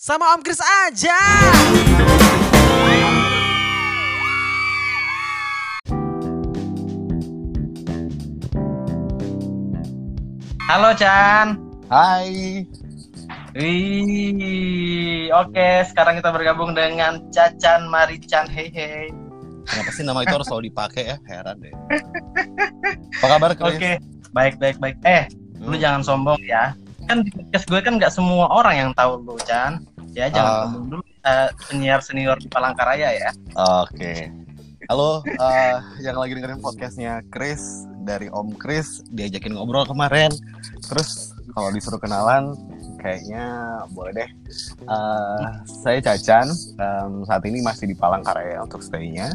Sama Om Kris aja. Halo Chan. Hai. Wih, oke. Sekarang kita bergabung dengan Cacan Marichan. Hei hei. Kenapa sih nama itu harus selalu dipakai ya? Heran deh. Apa kabar Chris? Oke, baik baik baik. Eh, lu Hmm. jangan sombong ya. Kan di podcast gue kan nggak semua orang yang tahu lu Chan. Ya jangan sombong dulu. Eh, penyiar senior di Palangkaraya ya. Oke. Halo, eh, yang lagi dengerin podcastnya Chris dari Om Chris diajakin ngobrol kemarin. Terus kalau disuruh kenalan, kayaknya boleh deh. Eh, saya Cacan, em, saat ini masih di Palangkaraya untuk stay-nya.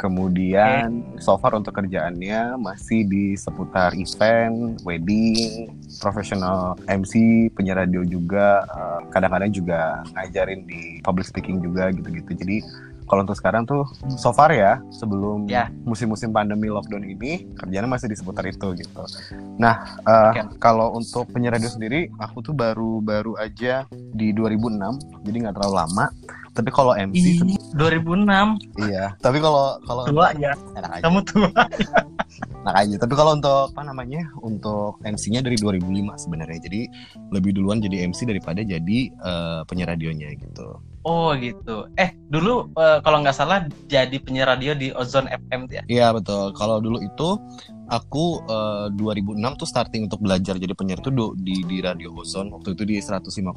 Kemudian so far untuk kerjaannya masih di seputar event, wedding, profesional MC, penyiar radio juga, eh, kadang-kadang juga ngajarin di public speaking juga gitu-gitu. Jadi kalau untuk sekarang tuh so far ya sebelum Ya. musim-musim pandemi lockdown ini kerjanya masih di seputar itu gitu. Nah eh, Oke. kalau untuk penyiar radio sendiri aku tuh baru baru aja di 2006 jadi nggak terlalu lama. Tapi kalau MC Ih, 2006 iya. Tapi kalau kalau tua ya. enak aja. Kamu tua. Enak aja. Tapi kalau untuk apa namanya untuk MC-nya dari 2005 sebenarnya. Jadi lebih duluan jadi MC daripada jadi eh, penyiar radionya gitu. Oh gitu. Eh dulu eh, kalau nggak salah jadi penyiar radio di Ozone FM ya. Iya betul. Kalau dulu itu aku eh, 2006 tuh starting untuk belajar jadi penyiar tuh di di Radio Ozone. Waktu itu di 105,8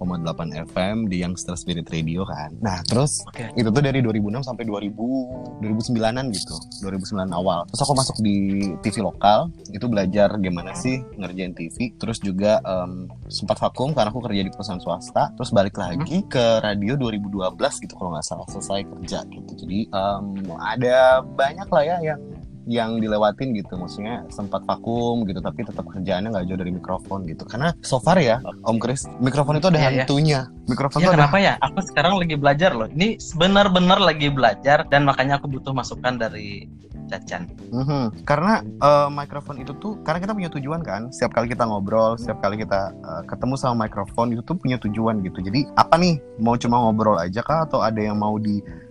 FM di Youngster Spirit Radio kan. Nah, terus Oke. itu tuh dari 2006 sampai 2000 2009-an gitu. 2009 awal. Terus aku masuk di TV lokal, itu belajar gimana sih ngerjain TV. Terus juga em, sempat vakum karena aku kerja di perusahaan swasta. Terus balik lagi ke radio 2012 gitu kalau nggak salah selesai kerja gitu. Jadi em, ada banyak lah ya yang yang dilewatin gitu maksudnya sempat vakum gitu tapi tetap kerjaannya nggak jauh dari mikrofon gitu karena so far ya Om Chris mikrofon itu ada Iya, iya. hantunya mikrofon Ya tuh ada kenapa ya? Aku sekarang lagi belajar loh. Ini benar-benar lagi belajar dan makanya aku butuh masukan dari Cacan. Mhm. Karena eh, mikrofon itu tuh karena kita punya tujuan kan. Setiap kali kita ngobrol, setiap kali kita eh, ketemu sama mikrofon itu tuh punya tujuan gitu. Jadi apa nih? Mau cuma ngobrol aja kah atau ada yang mau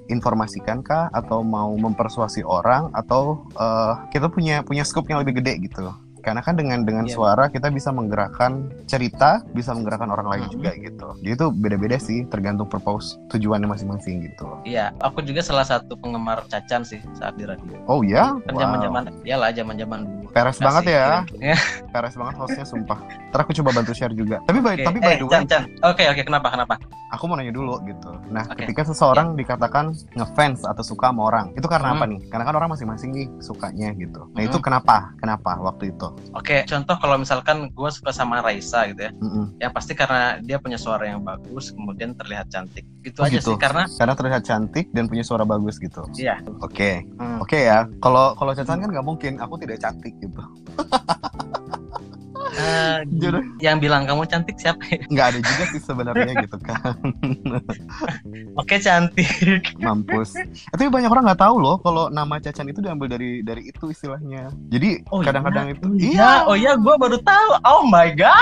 diinformasikan kah atau mau mempersuasi orang atau eh, kita punya punya scope yang lebih gede gitu. Karena kan dengan dengan Iya. suara kita bisa menggerakkan cerita, bisa menggerakkan orang lain Mhm. juga gitu. Jadi itu beda-beda sih, tergantung purpose tujuannya masing-masing gitu. Iya, aku juga salah satu penggemar Cacan sih saat di radio. Oh ya, Kan zaman-zaman iyalah zaman-zaman dulu. Peres Kasih banget ya. kirim- Peres banget hostnya sumpah. Ntar aku coba bantu share juga. Tapi by, Oke, tapi by eh, the way. Oke, oke, kenapa? Kenapa? aku mau nanya dulu gitu. Nah, Oke. ketika seseorang dikatakan ngefans atau suka sama orang, itu karena Hmm. apa nih? Karena kan orang masing-masing nih sukanya gitu. Nah, itu Hmm. kenapa? Kenapa waktu itu? Oke, contoh kalau misalkan gue suka sama Raisa gitu ya, Mm-mm. ya pasti karena dia punya suara yang bagus, kemudian terlihat cantik. Gitu Oh, aja gitu. sih, karena Karena terlihat cantik dan punya suara bagus gitu. Iya. Oke. hmm, Oke ya. Kalau kalau Cacan kan nggak mungkin. Aku tidak cantik gitu. eh, Jadi yang bilang kamu cantik siapa ya? nggak ada juga sih sebenarnya gitu kan. Oke, cantik. Mampus. Eh, tapi banyak orang nggak tahu loh kalau nama Cacan itu diambil dari dari itu istilahnya. Jadi Oh, kadang-kadang itu Iya, oh iya, gue baru tahu. Oh my god.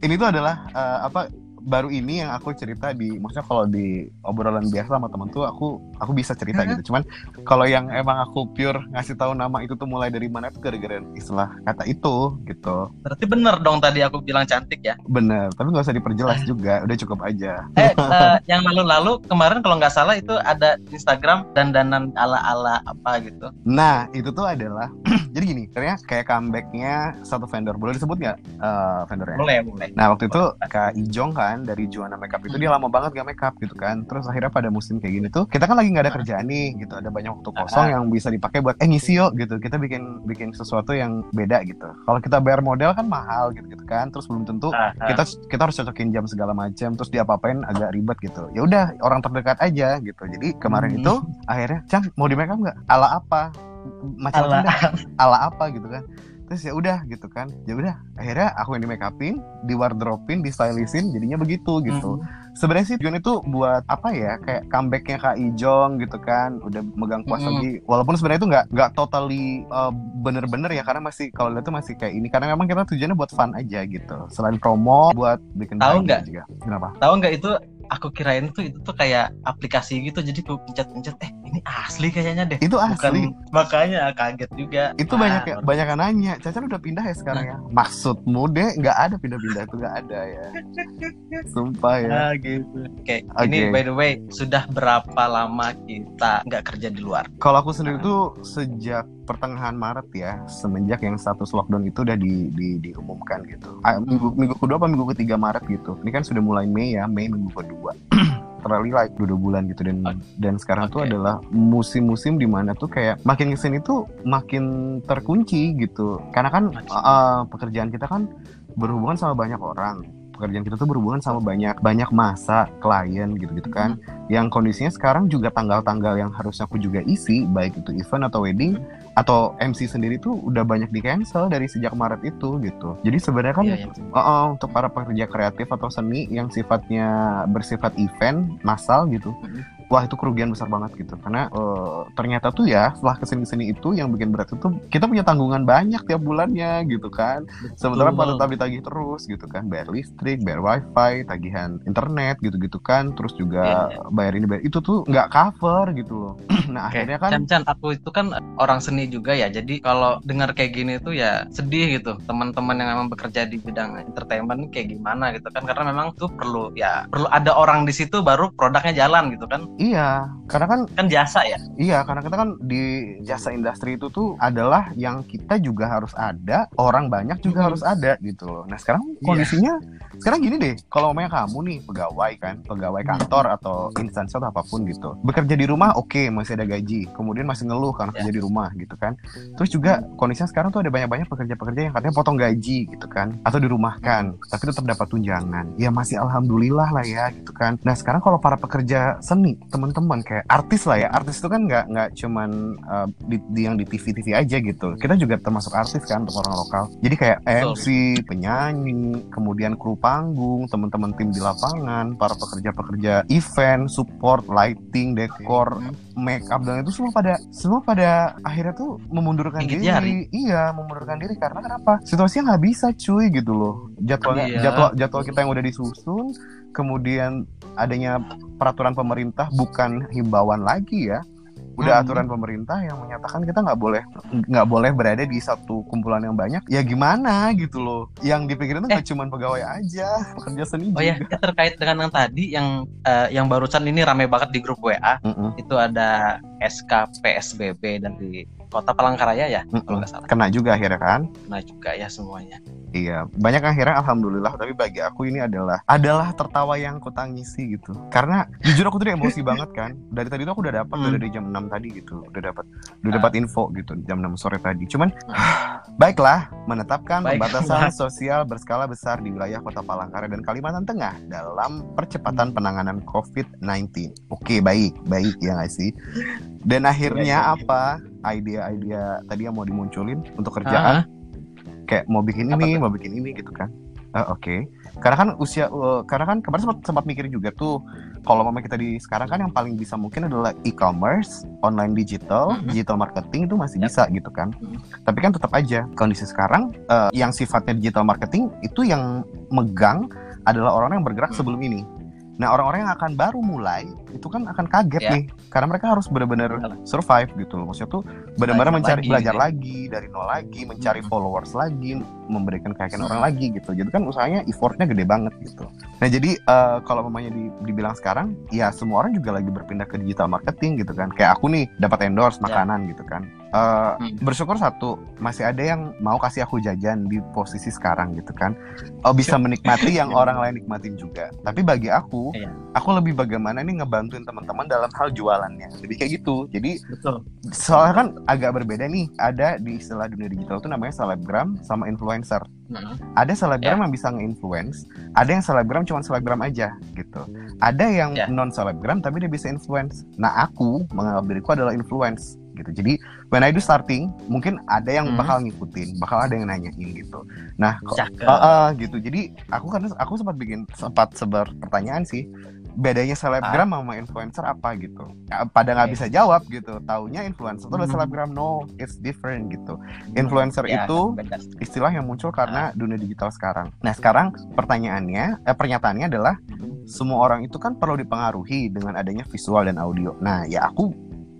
ini tuh adalah eh, apa baru ini yang aku cerita di maksudnya kalau di obrolan biasa sama temen tuh aku aku bisa cerita Hmm. gitu cuman kalau yang emang aku pure ngasih tahu nama itu tuh mulai dari mana tuh gara-gara istilah kata itu gitu Berarti bener dong tadi aku bilang cantik ya. bener tapi nggak usah diperjelas juga udah cukup aja Eh, eh, yang lalu-lalu kemarin kalau nggak salah itu ada Instagram dandanan ala-ala apa gitu. nah itu tuh adalah jadi gini ternyata kayak comebacknya satu vendor boleh disebut nggak eh, vendornya Mulai, mulai. Nah waktu itu Kak Ijong kan dari Juana Makeup itu dia lama banget gak makeup gitu kan. Terus akhirnya pada musim kayak gini tuh kita kan lagi nggak ada kerjaan nih gitu. Ada banyak waktu kosong yang bisa dipakai buat eh ngisi yuk gitu. Kita bikin bikin sesuatu yang beda gitu. Kalau kita bayar model kan mahal gitu, gitu kan. Terus belum tentu Ah, ah. kita kita harus cocokin jam segala macam Terus diapa-apain agak ribet gitu. Ya udah orang terdekat aja gitu. Jadi kemarin Hmm. itu akhirnya Cang mau di makeup nggak? Ala apa? Macam-macam Ala- ala apa gitu kan terus ya udah gitu kan ya udah akhirnya aku yang di make upin di wardrobein di stylishin jadinya begitu gitu Hmm. sebenarnya sih tujuan itu buat apa ya kayak comebacknya kak Ijong gitu kan udah megang kuasa Mm-mm. lagi walaupun sebenarnya itu nggak nggak totally uh, bener-bener ya karena masih kalau lihat tuh masih kayak ini karena memang kita tujuannya buat fun aja gitu selain promo buat bikin Tahu nggak? juga kenapa Tahu nggak itu aku kirain tuh itu tuh kayak aplikasi gitu jadi aku pencet-pencet eh ini asli kayaknya deh Itu bukan asli. makanya kaget juga Itu Ah, banyak ya, baru- banyak yang nanya. Caca udah pindah ya sekarang ya? Maksudmu deh nggak ada pindah-pindah itu nggak ada ya. Sumpah ya. Ah, gitu. Oke, ini Oke. by the way, sudah berapa lama kita nggak kerja di luar? Kalau aku sendiri tuh sejak pertengahan Maret ya, semenjak yang status lockdown itu udah di, di- diumumkan gitu. Ah, minggu, minggu kedua apa minggu ketiga Maret gitu. Ini kan sudah mulai Mei ya, Mei minggu kedua. Terlalu like dua bulan gitu dan dan sekarang tuh Oke. adalah musim-musim di mana tuh kayak makin ke sini tuh makin terkunci gitu. Karena kan uh, pekerjaan kita kan berhubungan sama banyak orang. Pekerjaan kita tuh berhubungan sama banyak banyak masa klien gitu-gitu kan yang kondisinya sekarang juga tanggal-tanggal yang harusnya aku juga isi baik itu event atau wedding atau MC sendiri tuh udah banyak di cancel dari sejak Maret itu gitu jadi sebenarnya kan Iya, iya. uh, uh, untuk para pekerja kreatif atau seni yang sifatnya bersifat event massal gitu Mhm. Wah itu kerugian besar banget gitu karena uh, ternyata tuh ya setelah ke sini-kesini itu yang bikin berat itu kita punya tanggungan banyak tiap bulannya gitu kan sementara Betul. pada tetap ditagih terus gitu kan bayar listrik bayar wifi tagihan internet gitu-gitu kan terus juga Iya, bayar ini bayar itu tuh nggak cover gitu loh nah Oke, akhirnya kan Chan Chan, aku itu kan orang seni juga ya. Jadi kalau dengar kayak gini tuh ya sedih gitu. Teman-teman yang memang bekerja di bidang entertainment kayak gimana gitu kan? Karena memang tuh perlu ya perlu ada orang di situ baru produknya jalan gitu kan? Iya karena kan Kan jasa ya. iya karena kita kan di jasa industri itu tuh adalah yang kita juga harus ada orang banyak juga Mhm. harus ada gitu loh nah sekarang Iya. kondisinya sekarang gini deh kalau namanya kamu nih pegawai kan pegawai Hmm. kantor atau instansi atau apa pun gitu bekerja di rumah oke masih ada gaji kemudian masih ngeluh karena Ya. kerja di rumah gitu kan terus juga kondisinya sekarang tuh ada banyak-banyak pekerja-pekerja yang katanya potong gaji gitu kan atau dirumahkan tapi tetap dapat tunjangan ya masih alhamdulillah lah ya gitu kan nah sekarang kalau para pekerja seni teman-teman kayak artis lah ya. Artis itu kan nggak nggak cuman uh, di, di- yang di TV TV aja gitu. Kita juga termasuk artis kan untuk orang lokal. Jadi kayak. MC penyanyi kemudian kru panggung teman-teman tim di lapangan para pekerja-pekerja event support lighting dekor make up dan itu semua pada semua pada akhirnya tuh memundurkan Gigit diri. jari. iya memundurkan diri. Karena kenapa? Situasinya nggak bisa cuy gitu loh. Jadwalnya Iya. jadwal jadwal kita yang udah disusun kemudian adanya peraturan pemerintah bukan himbauan lagi ya. Udah Hmm. aturan pemerintah yang menyatakan kita nggak boleh nggak boleh berada di satu kumpulan yang banyak ya gimana gitu loh. Yang dipikirin tuh nggak cuman pegawai aja pekerja seni Oh ya, juga. ya, terkait dengan yang tadi yang eh, yang barusan ini ramai banget di grup WA. Mm-mm, Itu ada SK PSBB dari Kota Palangkaraya ya, kalau mm-mm. nggak salah. kena juga akhirnya kan Nah juga ya semuanya. Iya, banyak akhirnya alhamdulillah, tapi bagi aku ini adalah adalah tertawa yang aku tangisi gitu. Karena jujur aku tuh emosi banget kan. Dari tadi tuh aku udah dapat Hmm. dari jam 6 tadi gitu. Udah dapat udah Ah. dapat info gitu jam 6 sore tadi. Cuman baiklah menetapkan Baiklah. pembatasan sosial berskala besar di wilayah Kota Palangkaraya dan Kalimantan Tengah dalam percepatan penanganan COVID-19. Oke, baik, baik ya nggak sih? Dan akhirnya Iya, iya. apa? Ide-ide tadi yang mau dimunculin untuk kerjaan Ah, kayak mau bikin Apa ini, tuh? mau bikin ini gitu kan. Eh, Oke, karena kan usia, eh, karena kan kemarin sempat sempat mikir juga tuh, kalau mama kita di sekarang kan yang paling bisa mungkin adalah e-commerce, online digital, digital marketing itu masih Yap. bisa gitu kan. Tapi kan tetap aja kondisi sekarang eh, yang sifatnya digital marketing itu yang megang adalah orang yang bergerak Hmm. sebelum ini. Nah orang-orang yang akan baru mulai itu kan akan kaget Ya. nih, karena mereka harus benar-benar Benar. survive gitu loh. Maksudnya tuh benar-benar mencari lagi belajar gitu ya. lagi dari nol lagi, mencari Hmm. followers lagi, memberikan keyakinan Hmm. orang lagi gitu. Jadi kan usahanya effortnya gede banget gitu. Nah jadi eh, kalau mamanya di- dibilang sekarang, ya semua orang juga lagi berpindah ke digital marketing gitu kan. Kayak aku nih dapat endorse Ya. makanan gitu kan. Eh, Hmm. bersyukur satu masih ada yang mau kasih aku jajan di posisi sekarang gitu kan. Oh bisa menikmati yang orang lain nikmatin juga. Tapi bagi aku, Iya. aku lebih bagaimana nih ngebantuin teman-teman dalam hal jualannya. Jadi kayak gitu. Jadi betul. soalnya kan agak berbeda nih. Ada di istilah dunia digital itu namanya selebgram sama influencer. Mhm. Ada selebgram Ya. yang bisa nge-influence, ada yang selebgram cuma selebgram aja gitu. Ada yang Ya. non selebgram tapi dia bisa influence. Nah, aku menganggap diriku adalah influence gitu. Jadi when I do starting, mungkin ada yang Hmm. bakal ngikutin, bakal ada yang nanyain gitu. Nah, kok. Ah, ah, gitu. Jadi aku kan aku sempat bikin sempat sebar pertanyaan sih. Bedanya selebgram sama influencer apa gitu? Ya, pada nggak Oke. bisa jawab gitu. Taunya influencer itu Hmm. selebgram. No, it's different gitu. Influencer Ya, itu beda. istilah yang muncul karena Ah. dunia digital sekarang. Nah, sekarang pertanyaannya, eh, pernyataannya adalah Mhm. semua orang itu kan perlu dipengaruhi dengan adanya visual dan audio. Nah, ya aku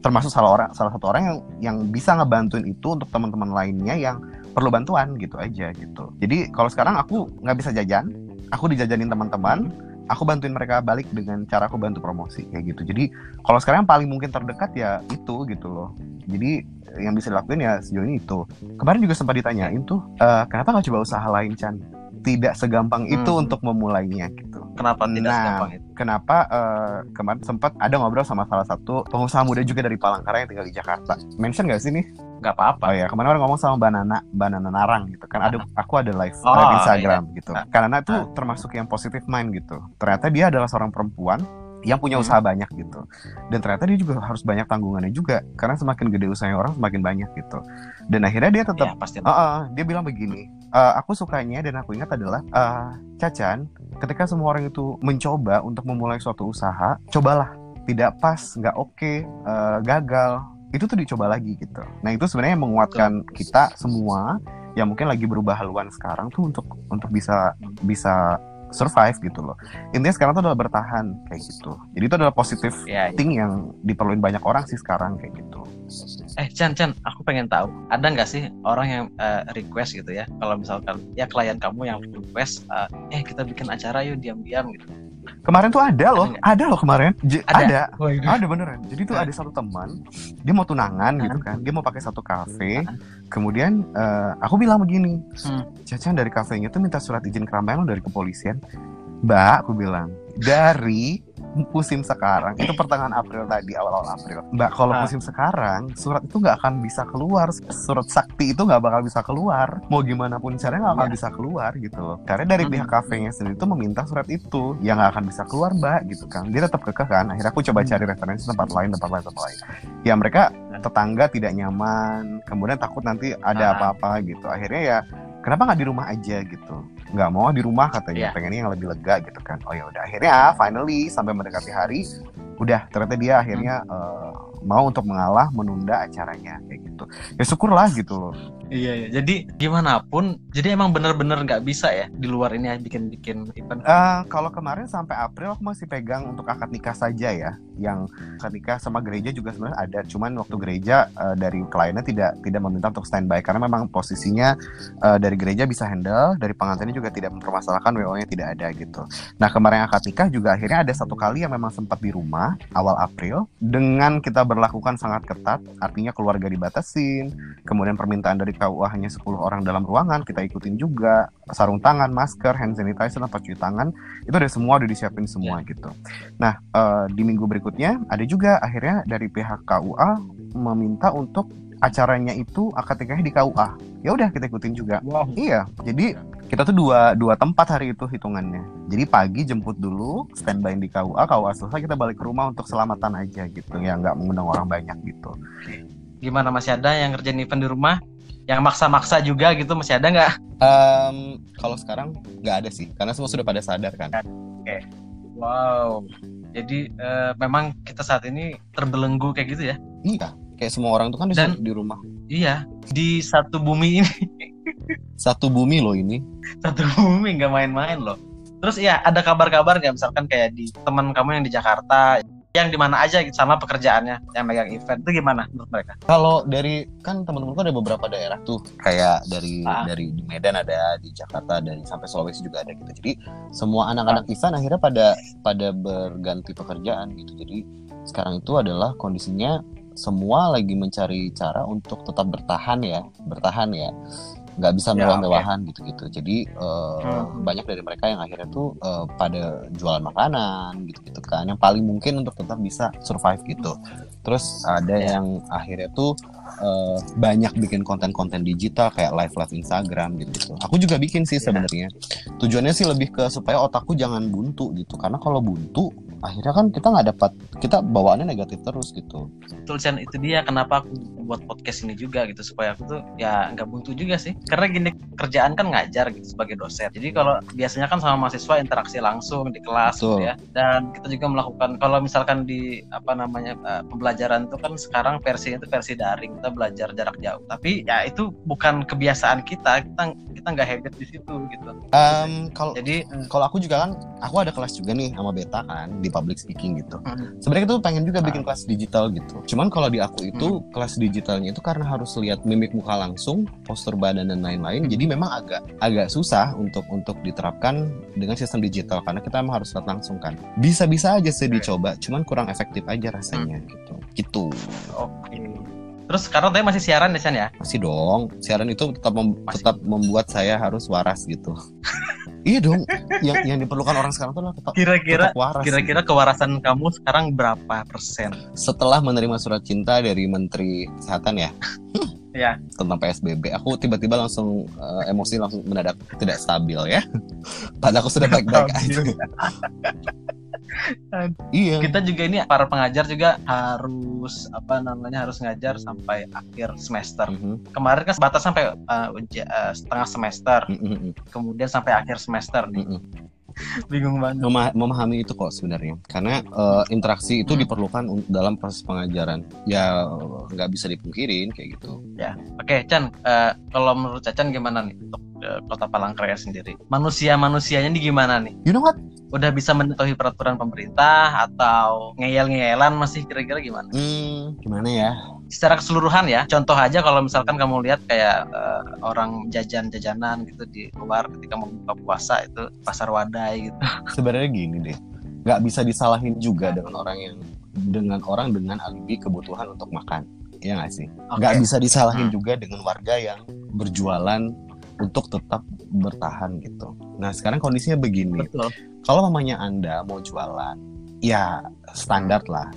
termasuk salah orang salah satu orang yang yang bisa ngebantuin itu untuk teman-teman lainnya yang perlu bantuan gitu aja gitu. Jadi kalau sekarang aku nggak bisa jajan, aku dijajanin teman-teman, aku bantuin mereka balik dengan cara aku bantu promosi kayak gitu. Jadi kalau sekarang yang paling mungkin terdekat ya itu gitu loh. Jadi yang bisa dilakuin ya sejauh ini itu. Kemarin juga sempat ditanyain tuh, e, kenapa nggak coba usaha lain Chan? Tidak segampang itu Hmm. untuk memulainya gitu. Kenapa tidak Nah, segampang itu? Kenapa eh, kemarin sempat ada ngobrol sama salah satu pengusaha muda juga dari Palangkaraya yang tinggal di Jakarta. Mention gak sih nih? Nggak apa-apa. Oh ya, kemarin orang ngomong sama Banana, Banana Narang gitu kan. Ada aku ada live, Oh, live Instagram gitu. Ah. Karena itu Ah. termasuk yang positive mind gitu. Ternyata dia adalah seorang perempuan yang punya Hmm. usaha banyak gitu. Dan ternyata dia juga harus banyak tanggungannya juga karena semakin gede usahanya orang semakin banyak gitu. Dan akhirnya dia tetap Ya, pasti. Ah, ah, dia bilang begini, "Eh, aku sukanya dan aku ingat adalah eh, Cacan, ketika semua orang itu mencoba untuk memulai suatu usaha, cobalah. Tidak pas, nggak oke, eh, gagal, itu tuh dicoba lagi gitu. Nah itu sebenarnya yang menguatkan kita semua yang mungkin lagi berubah haluan sekarang tuh untuk untuk bisa bisa survive gitu loh. Intinya sekarang tuh adalah bertahan kayak gitu. Jadi itu adalah positif Ya, ya. thing yang diperluin banyak orang sih sekarang kayak gitu. Eh, Chan, Chan, aku pengen tahu, ada nggak sih orang yang eh, request gitu ya? Kalau misalkan ya klien kamu yang request, eh, eh kita bikin acara yuk diam-diam gitu. Kemarin tuh ada loh, ada loh kemarin. J- Ada? ada. Waduh. Ada beneran. Jadi tuh ada satu teman, dia mau tunangan gitu kan. Dia mau pakai satu kafe. Kemudian eh, aku bilang begini, Hmm. Cacan dari kafenya tuh minta surat izin keramaian dari kepolisian. Mbak, aku bilang dari musim sekarang itu pertengahan April tadi awal-awal April. Mbak, kalau Ah. musim sekarang surat itu nggak akan bisa keluar. Surat sakti itu nggak bakal bisa keluar. Mau gimana pun caranya nggak akan Iya. bisa keluar gitu loh. Karena dari pihak kafenya sendiri itu meminta surat itu yang nggak akan bisa keluar Mbak gitu kan. Dia tetap kekeh kan. Akhirnya aku coba Hmm. cari referensi tempat lain, tempat lain, tempat lain. Ya mereka tetangga tidak nyaman, kemudian takut nanti ada Ah. apa-apa gitu. Akhirnya ya kenapa nggak di rumah aja gitu? Nggak mau di rumah katanya, Iya. pengennya yang lebih lega gitu kan. Oh ya udah akhirnya finally sampai mendekati hari, udah ternyata dia akhirnya eh, mau untuk mengalah menunda acaranya kayak gitu. Ya syukurlah gitu loh. Iya, iya. Jadi gimana pun, jadi emang bener-bener nggak bisa ya di luar ini ya bikin-bikin event. Eh, kalau kemarin sampai April aku masih pegang untuk akad nikah saja ya. Yang nikah sama gereja juga sebenarnya ada. Cuman waktu gereja eh, dari kliennya tidak tidak meminta untuk standby karena memang posisinya eh, dari gereja bisa handle, dari pengantinnya juga tidak mempermasalahkan WO-nya tidak ada gitu. Nah kemarin akad nikah juga akhirnya ada satu kali yang memang sempat di rumah awal April dengan kita berlakukan sangat ketat, artinya keluarga dibatasin, kemudian permintaan dari KUA hanya 10 orang dalam ruangan kita ikutin juga sarung tangan, masker, hand sanitizer, tempat cuci tangan itu udah semua udah disiapin semua gitu. Nah eh, di minggu berikutnya ada juga akhirnya dari pihak KUA meminta untuk acaranya itu akad nikahnya di KUA. Ya udah kita ikutin juga. Wow. Iya, jadi kita tuh dua dua tempat hari itu hitungannya. Jadi pagi jemput dulu, standby di KUA, KUA selesai kita balik ke rumah untuk selamatan aja gitu, ya nggak mengundang orang banyak gitu. Gimana masih ada yang kerjain event di rumah? Yang maksa-maksa juga gitu masih ada nggak? Um, kalau sekarang nggak ada sih, karena semua sudah pada sadar kan. Wow. Jadi eh, memang kita saat ini terbelenggu kayak gitu ya? Iya, kayak semua orang tuh kan di, Dan- di rumah. Iya. Di satu bumi ini, Satu bumi loh ini. satu bumi nggak main-main loh. Terus ya ada kabar-kabar nggak misalkan kayak di teman kamu yang di Jakarta, yang di mana aja gitu sama pekerjaannya yang megang event itu gimana menurut mereka? Kalau dari kan teman-temanku ada beberapa daerah tuh, kayak dari Ah. dari di Medan ada, di Jakarta dari sampai Sulawesi juga ada gitu. Jadi semua anak-anak event akhirnya pada pada berganti pekerjaan gitu. Jadi sekarang itu adalah kondisinya semua lagi mencari cara untuk tetap bertahan ya, bertahan ya. Nggak bisa Ya, mewah-mewahan gitu-gitu. Jadi eh, Hmm. banyak dari mereka yang akhirnya tuh eh, pada jualan makanan gitu-gitu kan. Yang paling mungkin untuk tetap bisa survive gitu. Terus ada Ya. yang akhirnya tuh eh, banyak bikin konten-konten digital kayak live-live Instagram gitu. Aku juga bikin sih Ya. sebenarnya. Tujuannya sih lebih ke supaya otakku jangan buntu gitu. Karena kalau buntu akhirnya kan kita nggak dapat kita bawaannya negatif terus gitu. Betul Chan, itu dia kenapa aku buat podcast ini juga gitu supaya aku tuh ya nggak buntu juga sih. Karena gini kerjaan kan ngajar gitu sebagai dosen. Jadi kalau biasanya kan sama mahasiswa interaksi langsung di kelas gitu ya. Dan kita juga melakukan kalau misalkan di apa namanya eh, pembelajaran itu kan sekarang versi itu versi daring kita belajar jarak jauh. Tapi ya itu bukan kebiasaan kita kita kita nggak habit di situ gitu. Em, kalau jadi kalau aku juga kan aku ada kelas juga nih sama beta kan di public speaking gitu. Hmm. sebenarnya itu pengen juga bikin kelas digital gitu. Cuman kalau di aku itu kelas digitalnya itu karena harus lihat mimik muka langsung postur badan dan lain-lain jadi memang agak agak susah untuk untuk diterapkan dengan sistem digital karena kita emang harus lihat langsung kan. Bisa-bisa aja sih dicoba cuman kurang efektif aja rasanya gitu. Gitu. Oke terus sekarang tadi masih siaran ya Chan ya? Masih dong. Siaran itu tetap mem- Masih. tetap membuat saya harus waras gitu. Iya dong. Yang yang diperlukan orang sekarang tuh tetap, kira-kira tetap waras kira-kira gitu. kewarasan kamu sekarang berapa persen? Setelah menerima surat cinta dari Menteri Kesehatan ya? Ya. Tentang PSBB aku tiba-tiba langsung eh, emosi langsung mendadak tidak stabil ya. Padahal aku sudah baik-baik aja iya. Kita juga ini para pengajar juga harus apa namanya harus ngajar sampai akhir semester. Mhm, kemarin kan batas sampai uh, uh, setengah semester. Mhm, mhm, kemudian sampai akhir semester nih. Mhm. bingung banget. Mema- memahami itu kok sebenarnya. Karena eh, interaksi itu Hmm. diperlukan dalam proses pengajaran. Ya nggak bisa dipungkirin kayak gitu. Oke Chan uh, kalau menurut Cacan gimana nih untuk uh, kota Palangkaraya sendiri? Manusia manusianya nih gimana nih? You know what udah bisa mematuhi peraturan pemerintah atau ngeyel-ngeyelan masih kira-kira gimana? Hmm, gimana ya? Secara keseluruhan ya contoh aja kalau misalkan kamu lihat kayak eh, orang jajan-jajanan gitu di luar ketika mau buka puasa itu pasar wadai gitu. Sebenarnya gini deh nggak bisa disalahin juga dengan orang yang dengan orang dengan alibi kebutuhan untuk makan ya nggak sih? Nggak bisa disalahin Hmm. juga dengan warga yang berjualan untuk tetap bertahan gitu. Nah sekarang kondisinya begini. Betul. Kalau mamanya anda mau jualan ya standar lah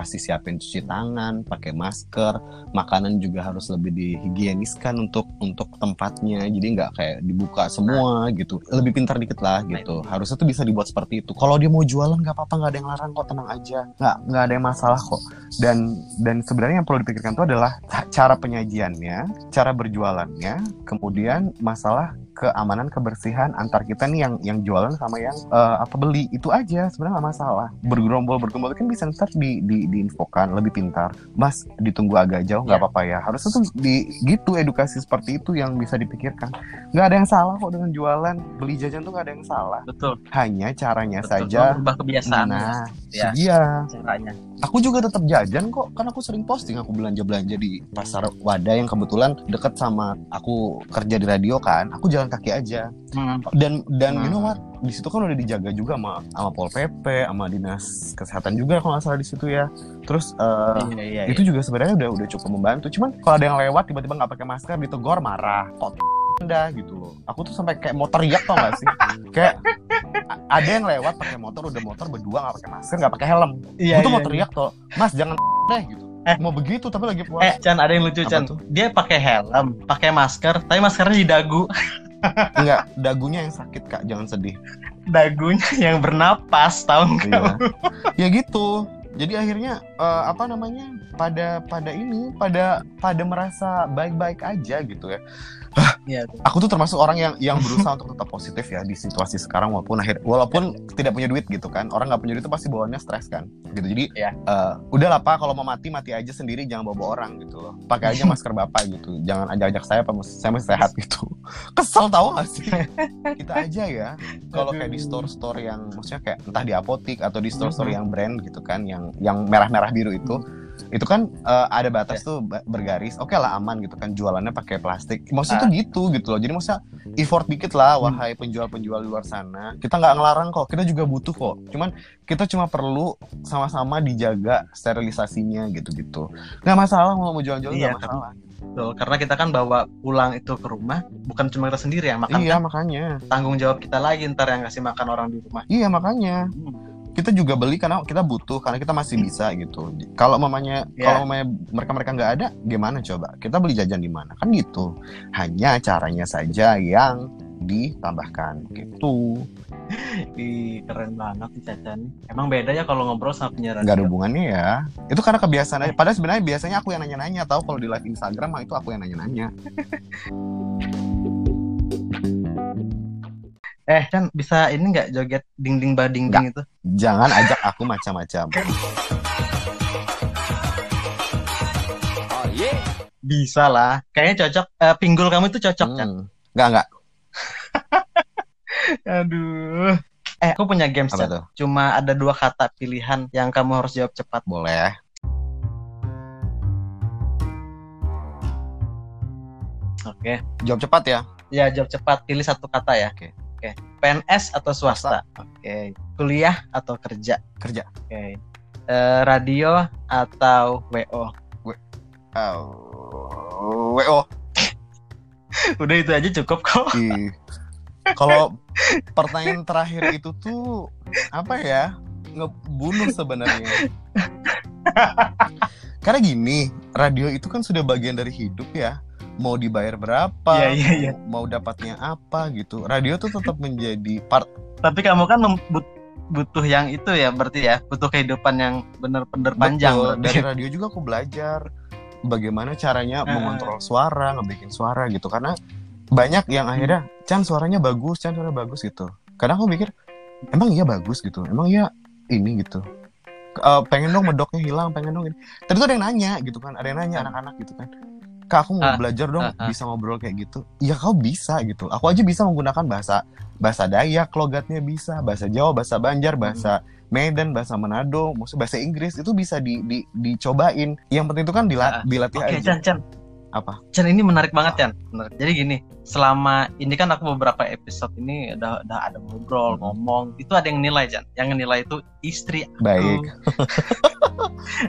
kasih siapin cuci tangan pakai masker. Makanan juga harus lebih dihigieniskan untuk untuk tempatnya. Jadi nggak kayak dibuka semua gitu. Lebih pintar dikit lah gitu. Harusnya tuh bisa dibuat seperti itu. Kalau dia mau jualan nggak apa-apa. Nggak ada yang larang kok. Tenang aja. Nggak nggak ada yang masalah kok. Dan dan sebenarnya yang perlu dipikirkan itu adalah ca- cara penyajiannya cara berjualannya kemudian masalah keamanan kebersihan antar kita nih yang yang jualan sama yang eh, apa beli. Itu aja sebenarnya nggak masalah. Bergerombol bergerombol kan bisa ntar di, di diinfokan lebih pintar. Mas ditunggu agak jauh nggak Iya. apa-apa ya. Harusnya tuh di gitu edukasi seperti itu yang bisa dipikirkan. Nggak ada yang salah kok dengan jualan. Beli jajan tuh nggak ada yang salah. Betul. Hanya caranya betul. saja berubah kebiasaan nah Ya. iya caranya aku juga tetap jajan kok. Kan aku sering posting aku belanja belanja di pasar wadah yang kebetulan deket sama aku kerja di radio kan. Aku jalan kaki aja. Hmm, dan dan you know Hmm. what? Di situ kan udah dijaga juga sama sama pol pp sama dinas kesehatan juga kalau nggak salah di situ ya. Terus eh, iya iya itu juga sebenarnya udah udah cukup membantu. Cuman kalau ada yang lewat tiba-tiba nggak pakai masker ditegur marah. Kok anda gitu loh. Aku tuh sampai kayak mau teriak tau gak sih? Kayak ada yang lewat pakai motor udah motor berdua nggak pakai masker nggak pakai helm. Iya gue tuh mau iya. teriak tuh mas jangan deh gitu. Eh. mau begitu tapi lagi eh puasa Chan ada yang lucu Apa Chan. tuh? dia pakai helm pakai masker tapi maskernya di dagu. Enggak dagunya yang sakit kak. Jangan sedih. Dagunya yang bernapas tahu nggak? Iya. ya gitu. Jadi akhirnya eh, apa namanya pada pada ini pada pada merasa baik-baik aja gitu ya iya aku tuh termasuk orang yang yang berusaha untuk tetap positif ya di situasi sekarang walaupun akhir walaupun tidak punya duit gitu kan. Orang nggak punya duit itu pasti bawaannya stres kan gitu. Jadi Iya. eh, udahlah pak kalau mau mati mati aja sendiri jangan bawa bawa orang gitu loh. Pakai aja masker bapak gitu. Jangan ajak-ajak saya apa saya masih sehat gitu. Kesel tau gak sih? Kita aja ya. Kalau kayak di store-store yang maksudnya kayak entah di apotik atau di store-store yang brand gitu kan yang yang merah-merah biru itu itu kan eh, ada batas tuh ba- bergaris. Oke lah aman gitu kan jualannya pakai plastik. Maksudnya tuh gitu gitu loh. Jadi maksudnya effort dikit lah wahai penjual-penjual luar sana. Kita nggak ngelarang kok kita juga butuh kok. Cuman kita cuma perlu sama-sama dijaga sterilisasinya gitu-gitu. Nggak masalah mau mau jual-jual Iya, nggak masalah. Betul, karena kita kan bawa pulang itu ke rumah bukan cuma kita sendiri yang makan iya kan? makanya. Tanggung jawab kita lagi ntar yang kasih makan orang di rumah. Iya makanya kita juga beli karena kita butuh karena kita masih bisa gitu kalau mamanya Iya. kalau mamanya mereka mereka nggak ada gimana coba kita beli jajan di mana kan gitu hanya caranya saja yang ditambahkan gitu. Ih, keren banget nih Caca nih. Emang beda ya kalau ngobrol sama penyiar Gak ada hubungannya ya. Itu karena kebiasaan aja. Padahal sebenarnya biasanya aku yang nanya-nanya. Tahu kalau di live Instagram itu aku yang nanya-nanya. Eh, Chan bisa ini nggak joget ding-ding bading ding itu? Jangan ajak aku macam-macam. Bisa lah. Kayaknya cocok. eh, pinggul kamu itu cocok, Chan. Hmm. Nggak, nggak. Aduh. Eh, aku punya games, Apa tuh? Cuma ada dua kata pilihan yang kamu harus jawab cepat. Boleh. Oke. Jawab cepat ya. Ya, jawab cepat. Pilih satu kata ya. Oke. Oke. PNS atau swasta? Oke. Kuliah atau kerja? Kerja. Oke. Eh, radio atau WO? Uh, WO. Udah itu aja cukup kok. Kalau pertanyaan terakhir itu tuh apa ya? Ngebunuh sebenarnya. Karena gini, radio itu kan sudah bagian dari hidup ya. Mau dibayar berapa? Iya, iya, iya. Mau dapatnya apa gitu. Radio tuh tetap menjadi part Tapi kamu kan butuh yang itu ya, berarti ya, butuh kehidupan yang bener-bener panjang. Betul. Dari radio juga aku belajar bagaimana caranya Ah. mengontrol suara, ngebikin suara gitu. Karena banyak yang akhirnya, Chan suaranya bagus, Chan suara bagus gitu. Kadang aku mikir, emang iya bagus gitu, emang iya ini gitu. Eh, pengen dong medoknya hilang, pengen dong ini. Tadi tuh ada yang nanya gitu kan, ada yang nanya anak-anak gitu kan. Kak aku mau Ah, belajar dong ah, ah. bisa ngobrol kayak gitu. Ya kau bisa gitu. Aku aja bisa menggunakan bahasa bahasa Dayak logatnya bisa, bahasa Jawa, bahasa Banjar, Hmm. bahasa Medan, bahasa Manado, maksudnya bahasa Inggris itu bisa di, di dicobain. Yang penting itu kan dila- dilatih Oke, aja. Chan, Chan. Apa? Chan ini menarik banget, Chan. Menarik. Jadi gini, selama ini kan aku beberapa episode ini udah, udah ada ngobrol, Hmm. ngomong. Itu ada yang nilai, Chan. Yang nilai itu istri aku. Baik.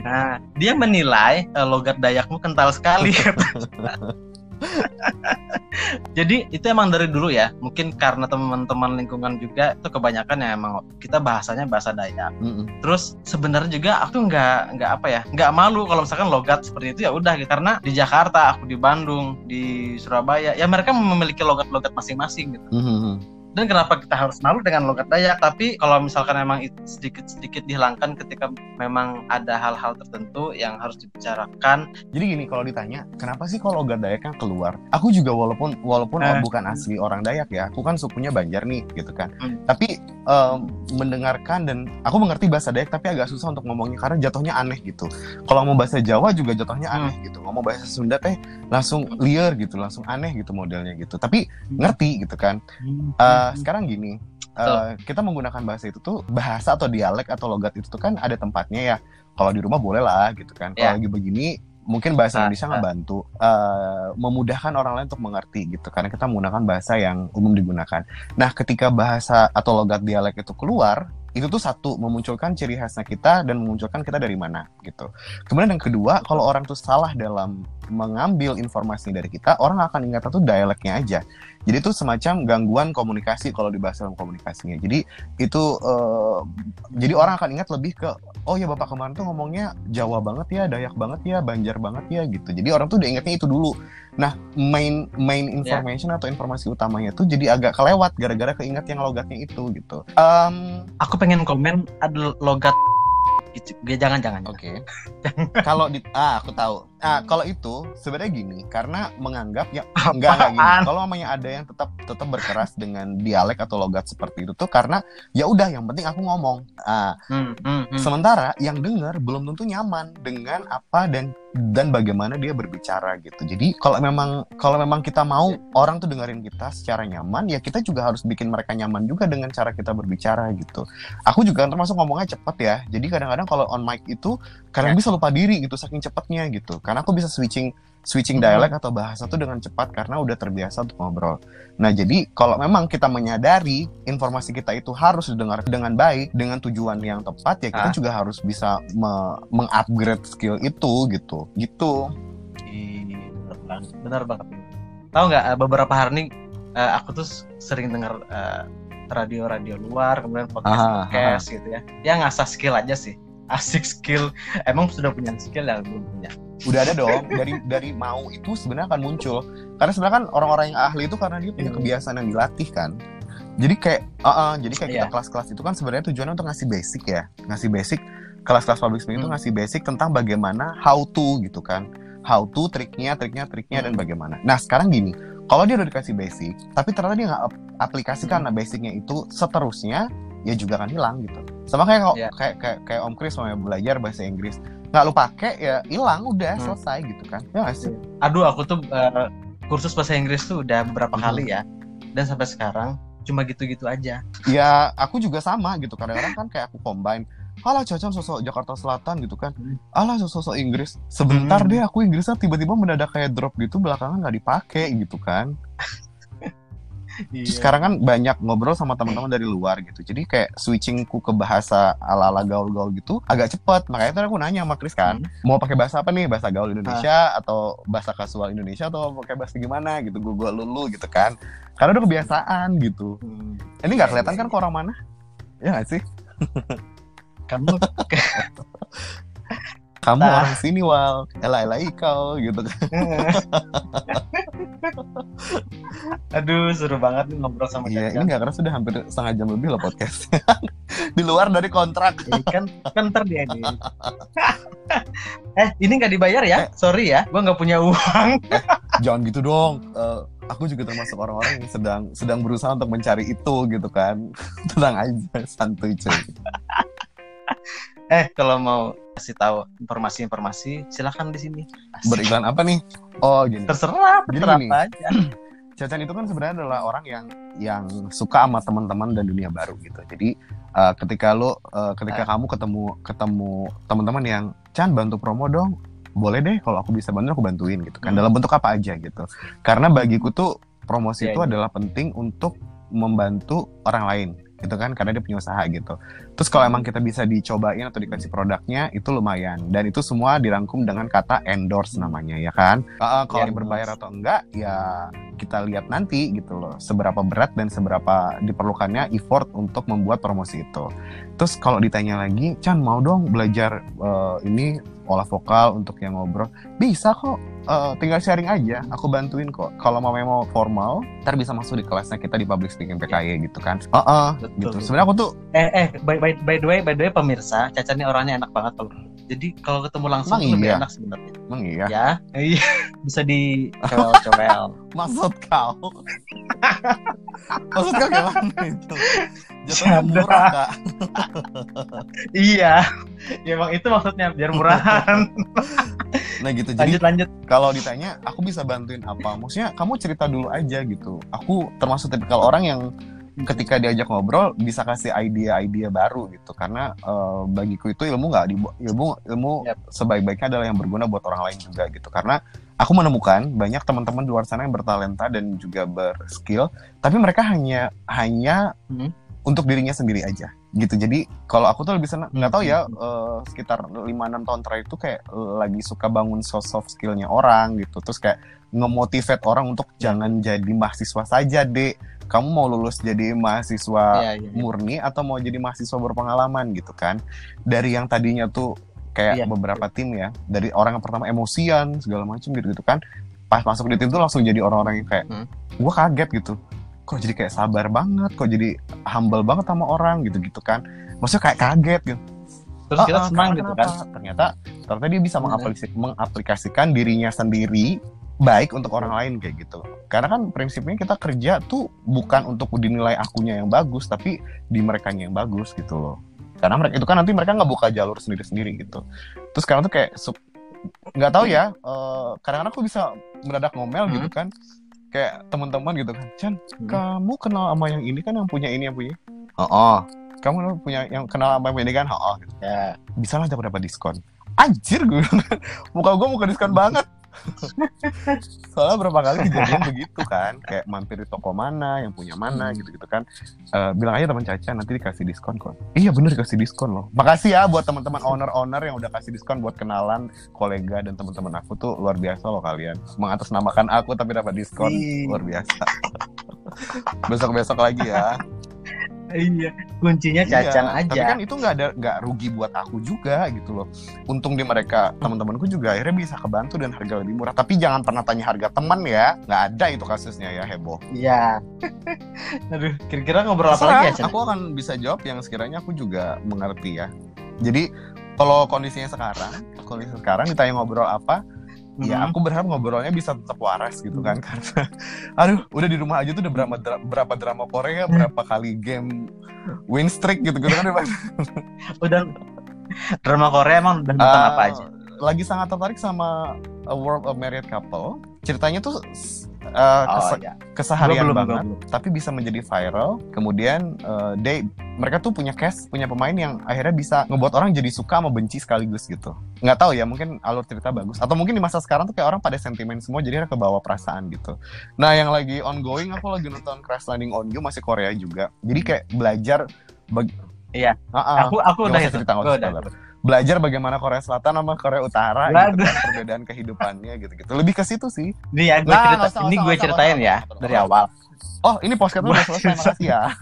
Nah, dia menilai eh, logat Dayakmu kental sekali. Jadi itu emang dari dulu ya. Mungkin karena teman-teman lingkungan juga itu kebanyakan ya emang kita bahasanya bahasa Dayak. Mm-mm. Terus sebenarnya juga aku nggak nggak apa ya nggak malu kalau misalkan logat seperti itu ya udah gitu. karena di Jakarta aku di Bandung di Surabaya ya mereka memiliki logat-logat masing-masing gitu. Mhm. Dan kenapa kita harus malu dengan logat Dayak? Tapi kalau misalkan memang sedikit-sedikit dihilangkan ketika memang ada hal-hal tertentu yang harus dibicarakan. Jadi gini kalau ditanya, kenapa sih kalau logat Dayaknya keluar? Aku juga walaupun walaupun Eh. bukan asli orang Dayak ya, aku kan sukunya Banjar nih gitu kan. Hmm. Tapi em, mendengarkan dan aku mengerti bahasa Dayak tapi agak susah untuk ngomongnya karena jatuhnya aneh gitu. Kalau mau bahasa Jawa juga jatuhnya Hmm. aneh gitu. Ngomong bahasa Sunda teh langsung liar gitu, langsung aneh gitu modelnya gitu. Tapi ngerti gitu kan. Eh, sekarang gini, eh, kita menggunakan bahasa itu tuh bahasa atau dialek atau logat itu tuh kan ada tempatnya ya. Kalau di rumah boleh lah gitu kan. Kalau Ya. lagi begini mungkin bahasa Ah, Indonesia ah. ngebantu eh, memudahkan orang lain untuk mengerti gitu karena kita menggunakan bahasa yang umum digunakan. Nah, ketika bahasa atau logat dialek itu keluar, itu tuh satu memunculkan ciri khasnya kita dan memunculkan kita dari mana gitu. Kemudian yang kedua, kalau orang tuh salah dalam mengambil informasi dari kita, orang akan ingat itu dialeknya aja. Jadi itu semacam gangguan komunikasi kalau dibahas dalam komunikasinya. Jadi itu eh, jadi orang akan ingat lebih ke oh ya bapak kemarin tuh ngomongnya Jawa banget ya, Dayak banget ya, Banjar banget ya gitu. Jadi orang tuh udah ingatnya itu dulu. Nah main main information atau informasi utamanya tuh jadi agak kelewat gara-gara keinget yang logatnya itu gitu. Em, Aku pengen komen ada logat gitu. Jangan jangan. Oke. kalau di ah aku tahu. Ah kalau itu sebenarnya gini karena menganggap ya enggak enggak gini. Kalau namanya ada yang tetap tetap berkeras dengan dialek atau logat seperti itu tuh karena ya udah yang penting aku ngomong. Ah Hmm, hmm, hmm. sementara yang dengar belum tentu nyaman dengan apa dan dan bagaimana dia berbicara gitu. Jadi kalau memang kalau memang kita mau orang tuh dengerin kita secara nyaman, ya kita juga harus bikin mereka nyaman juga dengan cara kita berbicara gitu. Aku juga termasuk ngomongnya cepet ya. Jadi kadang-kadang kalau on mic itu kadang bisa lupa diri gitu saking cepetnya gitu. Karena aku bisa switching switching Hmm. dialek atau bahasa tuh dengan cepat karena udah terbiasa untuk ngobrol. Nah, jadi kalau memang kita menyadari informasi kita itu harus didengar dengan baik, dengan tujuan yang tepat, ya kita Ah. juga harus bisa me- mengupgrade skill itu gitu. Gitu. Ih, bener banget tahu nggak eh, beberapa hari ini eh, aku tuh sering dengar eh, radio-radio luar kemudian podcast Aha, podcast gitu ya ya ngasah skill aja sih asik skill emang sudah punya skill ya belum punya udah ada dong dari dari mau itu sebenarnya akan muncul karena sebenarnya kan orang-orang yang ahli itu karena dia punya Hmm. kebiasaan yang dilatih kan jadi kayak uh, uh, jadi kayak kita Iya. kelas-kelas itu kan sebenarnya tujuannya untuk ngasih basic ya ngasih basic kelas-kelas public speaking itu Hmm. ngasih basic tentang bagaimana how to gitu kan how to triknya triknya triknya dan Hmm. bagaimana nah sekarang gini kalau dia udah dikasih basic tapi ternyata dia nggak ap- aplikasikan Hmm. basicnya itu seterusnya ya juga akan hilang gitu sama kayak Iya. kayak, kayak kayak Om Chris mau belajar bahasa Inggris nggak lu pakai ya hilang udah Hmm. selesai gitu kan ya sih Aduh, aku tuh eh, kursus bahasa Inggris tuh udah beberapa Hmm. kali ya. Dan sampai sekarang cuma gitu-gitu aja. ya aku juga sama gitu kadang-kadang kan kayak aku combine Alah Cacan sosok Jakarta Selatan gitu kan Hmm. Alah sosok Inggris Sebentar Hmm. deh aku Inggrisnya tiba-tiba mendadak kayak drop gitu Belakangan nggak dipakai gitu kan Iya. Terus sekarang kan banyak ngobrol sama teman-teman dari luar gitu Jadi kayak switchingku ke bahasa ala-ala gaul-gaul gitu Agak cepet Makanya tadi aku nanya sama Chris kan Hmm. Mau pakai bahasa apa nih? Bahasa gaul Indonesia Atau bahasa kasual Indonesia Atau pakai bahasa gimana gitu Gue gue lulu gitu kan Karena udah kebiasaan gitu Hmm. Ini nggak kelihatan kan ke orang mana? Ya nggak sih? Kamu kamu Nah. orang sini wal elah kau gitu kan Aduh, seru banget nih ngobrol sama iya Caca. ini nggak karena sudah hampir setengah jam lebih loh podcast di luar dari kontrak Ini kan kan ntar diedit. eh, ini nggak dibayar ya? Eh. Sorry ya, gua nggak punya uang. jangan gitu dong Eh, aku juga termasuk orang-orang yang sedang sedang berusaha untuk mencari itu gitu kan tenang aja santuy cuy Eh, kalau mau kasih tahu informasi-informasi, silahkan di sini. Asik. beriklan apa nih oh gini Terserah, terserah gini. apa aja. Cacan itu kan sebenarnya adalah orang yang yang suka sama teman-teman dan dunia baru gitu. Jadi uh, ketika lo uh, ketika kamu ketemu ketemu teman-teman yang Chan bantu promo dong, boleh deh kalau aku bisa bantu aku bantuin gitu kan. Hmm. Dalam bentuk apa aja gitu. Karena bagiku tuh promosi Iya, itu iya. adalah penting untuk membantu orang lain gitu kan karena dia punya usaha gitu. Terus kalau emang kita bisa dicobain atau dikasih produknya itu lumayan dan itu semua dirangkum dengan kata endorse namanya ya kan. Uh, uh, kalau ini berbayar atau enggak ya kita lihat nanti gitu loh seberapa berat dan seberapa diperlukannya effort untuk membuat promosi itu. Terus kalau ditanya lagi, Chan mau dong belajar eh, ini olah vokal untuk yang ngobrol, bisa kok. Eh, tinggal sharing aja, aku bantuin kok. Kalau mau mau formal, ntar bisa masuk di kelasnya kita di public speaking PKY gitu kan. Heeh, Betul. gitu. Sebenarnya aku tuh Eh, eh, by, by, by the way, by the way, pemirsa, Caca ini orangnya enak banget kalau. Jadi kalau ketemu langsung Emang lebih iya? enak sebenarnya. emang iya. Ya, iya. Bisa di cowel-cowel. Maksud kau? Maksud kau gimana itu? Jatuhnya Canda. murah kak. iya. Ya emang itu maksudnya biar murahan. Nah gitu. Jadi lanjut lanjut. kalau ditanya aku bisa bantuin apa maksudnya kamu cerita dulu aja gitu aku termasuk tipikal orang yang ketika diajak ngobrol bisa kasih ide-ide baru gitu. Karena eh, bagiku itu ilmu nggak ilmu ilmu Yap. sebaik-baiknya adalah yang berguna buat orang lain juga gitu. Karena aku menemukan banyak teman-teman di luar sana yang bertalenta dan juga berskill tapi mereka hanya hanya Hmm. untuk dirinya sendiri aja gitu. Jadi kalau aku tuh lebih senang nggak tahu ya eh, sekitar 5-6 tahun terakhir itu kayak lagi suka bangun soft soft skillnya orang gitu. Terus kayak ngemotivate orang untuk jangan jadi mahasiswa saja dek kamu mau lulus jadi mahasiswa Iya, iya. iya. murni atau mau jadi mahasiswa berpengalaman gitu kan dari yang tadinya tuh kayak Iya. beberapa tim ya dari orang yang pertama emosian segala macam gitu gitu kan pas masuk di tim tuh langsung jadi orang-orang yang kayak Hmm. gue kaget gitu kok jadi kayak sabar banget kok jadi humble banget sama orang gitu gitu kan maksudnya kayak kaget gitu Terus kita Ah, ah, senang gitu kenapa? kan. ternyata ternyata dia bisa Hmm. mengaplikasi- mengaplikasikan dirinya sendiri baik untuk orang lain kayak gitu karena kan prinsipnya kita kerja tuh bukan untuk dinilai akunya yang bagus tapi di mereka yang bagus gitu loh karena mereka itu kan nanti mereka nggak buka jalur sendiri-sendiri gitu terus sekarang tuh kayak nggak tahu ya eh, kadang-kadang aku bisa mendadak ngomel Hmm. gitu kan kayak teman-teman gitu kan Chan Hmm. kamu kenal sama yang ini kan yang punya ini yang punya oh, oh. kamu punya yang kenal sama yang ini kan oh, oh. gitu. Ya. bisa lah dapat dapat diskon anjir gue muka gue muka diskon banget soalnya berapa kali kejadian begitu kan? Kayak mampir di toko mana yang punya mana gitu gitu kan. Eh, bilang aja teman Caca nanti dikasih diskon kok. Iya bener dikasih diskon loh. Makasih ya buat teman-teman owner-owner yang udah kasih diskon buat kenalan kolega dan teman-teman aku tuh luar biasa loh kalian. Mengatasnamakan aku tapi dapat diskon. Luar biasa. Besok besok lagi ya iya kuncinya cacan Iya, aja Tapi kan itu nggak ada nggak rugi buat aku juga gitu loh. Untung di mereka teman-temanku juga akhirnya bisa kebantu dan harga lebih murah. Tapi jangan pernah tanya harga teman ya. Nggak ada itu kasusnya ya heboh. iya aduh kira-kira ngobrol apa lagi ya Chan? aku akan bisa jawab yang sekiranya aku juga mengerti ya. Jadi kalau kondisinya sekarang, kondisi sekarang ditanya ngobrol apa, ya Mhm. aku berharap ngobrolnya bisa tetap waras gitu kan karena aduh udah di rumah aja tuh udah berapa dra- berapa drama Korea berapa kali game win streak gitu gitu kan udah drama Korea emang udah nonton Ah, apa aja? lagi sangat tertarik sama A World of Married Couple ceritanya tuh uh, oh kese- iya. keseharian belum, banget. gua belum. tapi bisa menjadi viral. Kemudian uh, they mereka tuh punya cast punya pemain yang akhirnya bisa ngebuat orang jadi suka sama benci sekaligus gitu. Nggak tahu ya mungkin alur cerita bagus. Atau mungkin di masa sekarang tuh kayak orang pada sentimen semua jadi ke bawah perasaan gitu. Nah yang lagi ongoing aku lagi nonton Crash Landing on You masih Korea juga. Jadi kayak belajar Iya. Ah, ah. aku aku udah itu. cerita, Gua usah udah. Belajar bagaimana Korea Selatan sama Korea Utara gitu kan, perbedaan kehidupannya gitu-gitu lebih ke situ sih. Ini ya gue Nah, cerita, usah, ini gue usah, ceritain ya dari usah. awal. oh ini podcast udah selesai makasih ya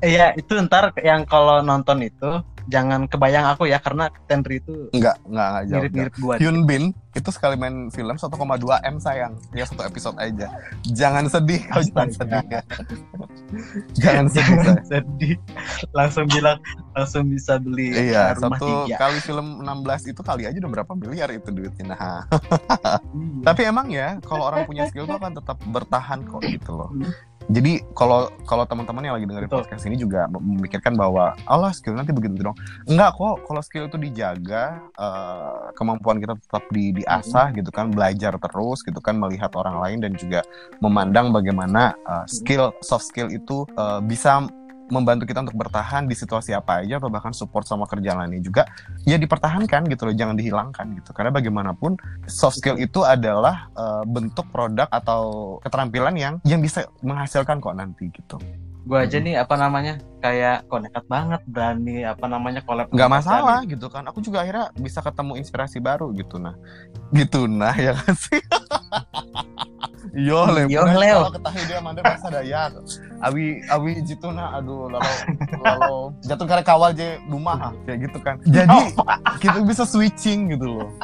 Iya itu ntar yang kalau nonton itu jangan kebayang aku ya karena Tenri itu Enggak, enggak, enggak jauh. mirip-mirip gue. Hyun Bin itu sekali main film 1,2 M sayang. Ya satu episode aja. Jangan sedih kau jangan sedih. jangan sedih. say. Sedih. Langsung bilang langsung bisa beli Iya, rumah satu tiga. kali film 16 itu kali aja udah berapa miliar itu duitnya. Nah, Iya. tapi emang ya kalau orang punya skill tuh akan tetap bertahan kok gitu loh. Jadi kalau kalau teman-teman yang lagi dengerin Betul. podcast ini juga memikirkan bahwa Allah skill nanti begitu dong. Enggak kok, kalau skill itu dijaga, eh, kemampuan kita tetap di diasah Hmm. gitu kan, belajar terus gitu kan, melihat orang lain dan juga memandang bagaimana eh, skill soft skill itu eh, bisa membantu kita untuk bertahan di situasi apa aja atau bahkan support sama kerjaan lainnya juga ya dipertahankan gitu loh jangan dihilangkan gitu. Karena bagaimanapun soft skill itu adalah eh, bentuk produk atau keterampilan yang yang bisa menghasilkan kok nanti gitu Gue aja nih apa namanya kayak kok nekat banget berani apa namanya collab nggak masalah gitu kan aku juga akhirnya bisa ketemu inspirasi baru gitu nah gitu nah ya kan sih Yo, Leo. Yo, Leo. Kalau ketahui dia mandor bahasa Dayak. Awi, awi jitu nah, aduh, lalu, lalu jatuh karena kawal je rumah, kayak gitu kan. Jadi kita bisa switching gitu loh.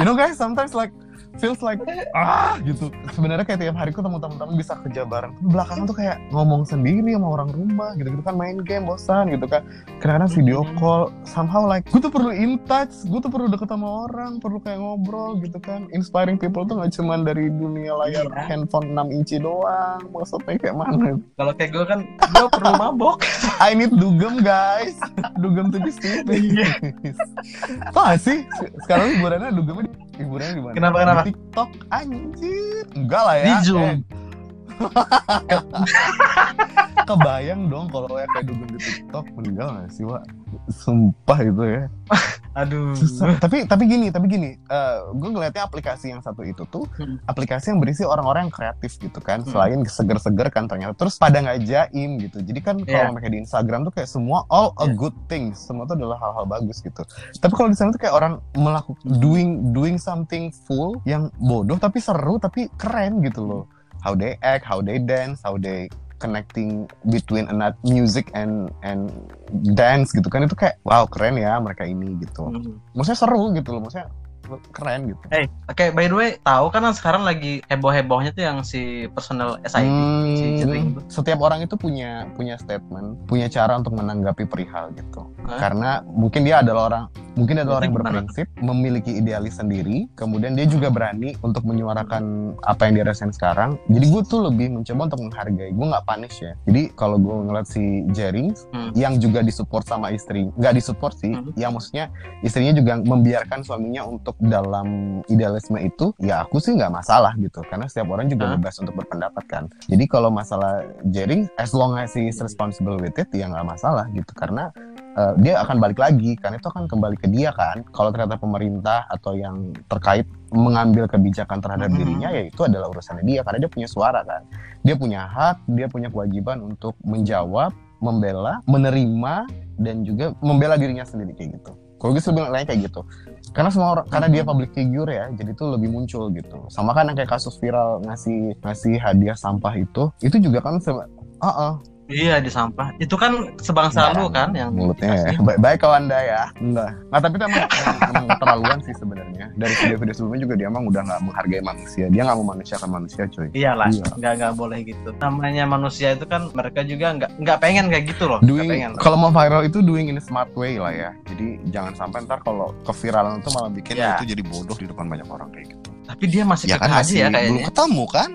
You know guys, sometimes like feels like ah gitu. Sebenarnya kayak tiap hari ketemu teman-teman bisa kerja bareng. Belakangan tuh kayak ngomong sendiri sama orang rumah gitu-gitu kan main game bosan gitu kan. Kadang-kadang video Hmm. call somehow like gue tuh perlu in touch, gue tuh perlu deket sama orang, perlu kayak ngobrol gitu kan. Inspiring people tuh gak cuman dari dunia layar Iya. handphone 6 inci doang. Maksudnya kayak mana? Kalau kayak gue kan gue perlu mabok. I need dugem guys, dugem tipis-tipis. Kok gak sih? Sekarang liburannya dugemnya di- liburannya di mana? Kenapa, kenapa? Di TikTok anjir. Enggak lah ya. Di Zoom. Eh, kebayang dong kalau ya kayak dugem di TikTok meninggal gak sih, Wak? Sumpah itu ya. Aduh. Susah. tapi tapi gini, tapi gini, gue ngeliatnya aplikasi yang satu itu tuh Hmm. aplikasi yang berisi orang-orang yang kreatif gitu kan, Hmm. selain seger-seger kan ternyata terus pada nggak jaim gitu. Jadi kan Iya. kalau mereka di Instagram tuh kayak semua all a Iya. good things, semua tuh adalah hal-hal bagus gitu. Tapi kalau di sana tuh kayak orang melakukan Hmm. doing doing something full yang bodoh tapi seru tapi keren gitu loh. How they act, how they dance, how they connecting between another music and and dance gitu kan itu kayak wow keren ya mereka ini gitu Hmm. maksudnya seru gitu loh maksudnya keren gitu Eh, oke by the way, tahu kan sekarang lagi heboh-hebohnya tuh yang si personal SID, si Hmm, tuh. setiap orang itu punya punya statement punya cara untuk menanggapi perihal gitu Hah? karena mungkin dia adalah orang mungkin adalah orang yang berprinsip memiliki idealis sendiri kemudian dia juga berani untuk menyuarakan apa yang dia rasain sekarang jadi gue tuh lebih mencoba untuk menghargai gue nggak punish ya jadi kalau gue ngeliat si Jerry Hmm. yang juga disupport sama istri nggak disupport sih Hmm. yang maksudnya istrinya juga membiarkan suaminya untuk dalam idealisme itu ya aku sih nggak masalah gitu. Karena setiap orang juga Hah? bebas untuk berpendapat kan. Jadi kalau masalah Jerry as long as he is responsible with it ya nggak masalah gitu. Karena uh, dia akan balik lagi. Karena itu akan kembali ke dia kan. Kalau ternyata pemerintah atau yang terkait mengambil kebijakan terhadap Mhm. dirinya ya itu adalah urusannya dia. Karena dia punya suara kan. Dia punya hak dia punya kewajiban untuk menjawab membela menerima dan juga membela dirinya sendiri kayak gitu kalau gue sih bilang kayak gitu. Karena semua orang karena dia public figure ya jadi tuh lebih muncul gitu. Sama kan yang kayak kasus viral ngasih ngasih hadiah sampah itu itu juga kan se- uh Iya di sampah. Itu kan sebangsa lu kan yang mulutnya ya. Baik, baik kau anda ya enggak nah tapi itu emang, emang keterlaluan sih sebenarnya dari video-video sebelumnya juga dia emang udah nggak menghargai manusia dia nggak memanusiakan manusia cuy Iyalah, Iya. nggak nggak boleh gitu. Namanya manusia itu kan mereka juga nggak nggak pengen kayak gitu loh. Doing pengen. kalau mau viral itu doing in a smart way lah ya jadi jangan sampai ntar kalau keviralan itu malah bikin Ya. itu jadi bodoh di depan banyak orang kayak gitu Tapi dia masih ya kan aja masih ya belum kayaknya. ketemu kan?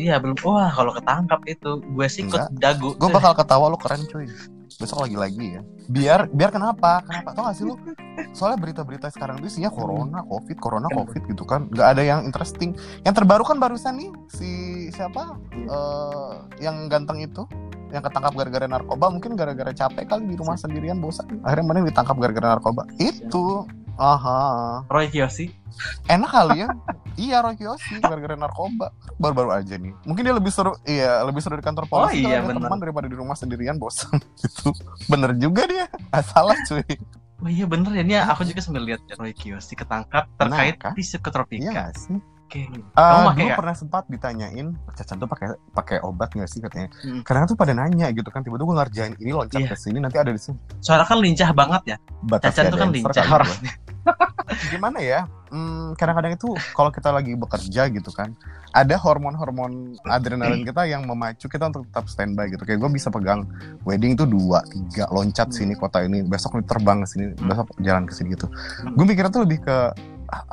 Iya belum. Wah kalau ketangkap itu, gue sih ikut dagu. gue bakal ketawa lu keren cuy. Besok lagi lagi ya. Biar biar kenapa? Kenapa? Tau gak sih lu? Soalnya berita-berita sekarang itu isinya corona covid corona covid gitu kan. Nggak ada yang interesting. Yang terbaru kan barusan nih si siapa? Eh yang ganteng itu yang ketangkap gara-gara narkoba. Mungkin gara-gara capek kali di rumah sendirian bosan. Akhirnya mana ditangkap gara-gara narkoba. Itu aha. Roy Kiyoshi. enak kali ya. Iya Roy Kiyoshi gara-gara narkoba. Baru-baru aja nih. Mungkin dia lebih seru iya lebih seru di kantor Oh polisi iya, kalau ada bener. teman daripada di rumah sendirian bosan. Gitu. Bener juga dia. Ah, salah cuy. Oh iya bener ya, ini aku juga sambil lihat Roy Kiyoshi ketangkap terkait kan? tisu iya ketropika. nggak sih Kamu pakai dulu nggak? pernah sempat ditanyain Cacan tuh pakai pakai obat nggak sih katanya Hmm. kadang tuh pada nanya gitu kan tiba-tiba gue ngerjain ini loncat Iya. ke sini nanti ada di sini Soalnya kan lincah banget ya. batas Cacan tuh kan lincah. gitu. gimana ya Hmm, kadang-kadang itu kalau kita lagi bekerja gitu kan ada hormon-hormon adrenalin kita yang memacu kita untuk tetap standby gitu kayak gue bisa pegang wedding tuh dua tiga loncat sini kota ini besok nih terbang ke sini Hmm. besok jalan ke sini gitu Hmm. gue mikirnya tuh lebih ke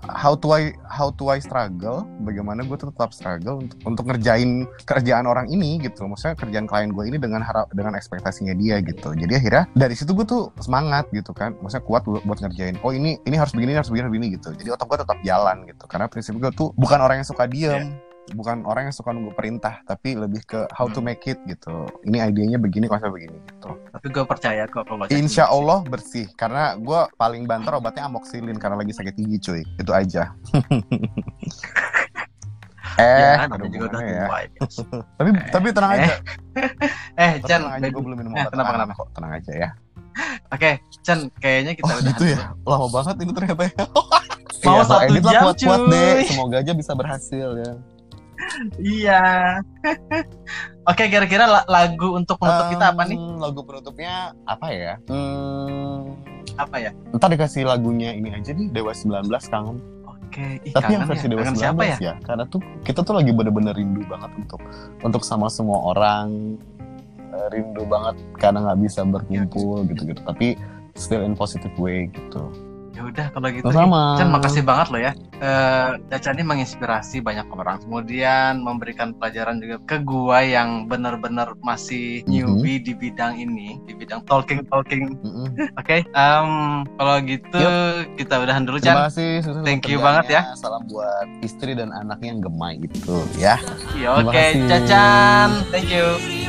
how to I how to I struggle? Bagaimana gue tetap struggle untuk untuk ngerjain kerjaan orang ini gitu maksudnya kerjaan klien gue ini dengan harap dengan ekspektasinya dia gitu. Jadi akhirnya dari situ gue tuh semangat gitu kan. Maksudnya kuat buat buat ngerjain oh ini ini harus begini ini harus begini harus begini gitu. Jadi otak gue tetap jalan gitu. Karena prinsip gue tuh bukan orang yang suka diem bukan orang yang suka nunggu perintah tapi lebih ke how to make it gitu. Ini idenya begini konsep begini gitu. Tapi gue percaya kok kalau Insya. Allah bersih karena gue paling banter obatnya amoxilin karena lagi sakit gigi cuy. Itu aja. Eh Ya, ada juga ya. tua. ya. tapi tapi tenang Eh, aja. Eh, Tapi Chan, aja gue belum minum Eh, obat kenapa, tenang kenapa? kok. Tenang aja ya. Oke, Chan, kayaknya kita oh udah gitu ya? lama banget ini ternyata ya. Mau Iya, satu edit lah jam, kuat-kuat cuy. deh semoga aja bisa berhasil ya Iya. Oke, kira-kira la- lagu untuk penutup kita apa nih? Lagu penutupnya apa ya hmm, Apa ya? ntar dikasih lagunya ini aja nih Dewa 19 kangen Oke, ih, tapi yang versi ya. Dewa Kangen 19 siapa ya? ya karena tuh kita tuh lagi bener-bener rindu banget untuk untuk sama semua orang Eh, rindu banget karena nggak bisa berkumpul gitu-gitu tapi still in positive way gitu Ya udah kalau gitu. Ih, Chan, makasih banget loh ya. Eh, Caca ini menginspirasi banyak orang. Kemudian memberikan pelajaran juga ke gua yang benar-benar masih Mhm. newbie di bidang ini, di bidang talking talking. Mm-mm. Oke, em, kalau gitu kita udahan dulu, terima Chan. kasih sukses Thank you banget ya. salam buat istri dan anaknya yang gemai gitu ya Ya, Terima Oke, kasih. Cacan. Thank you.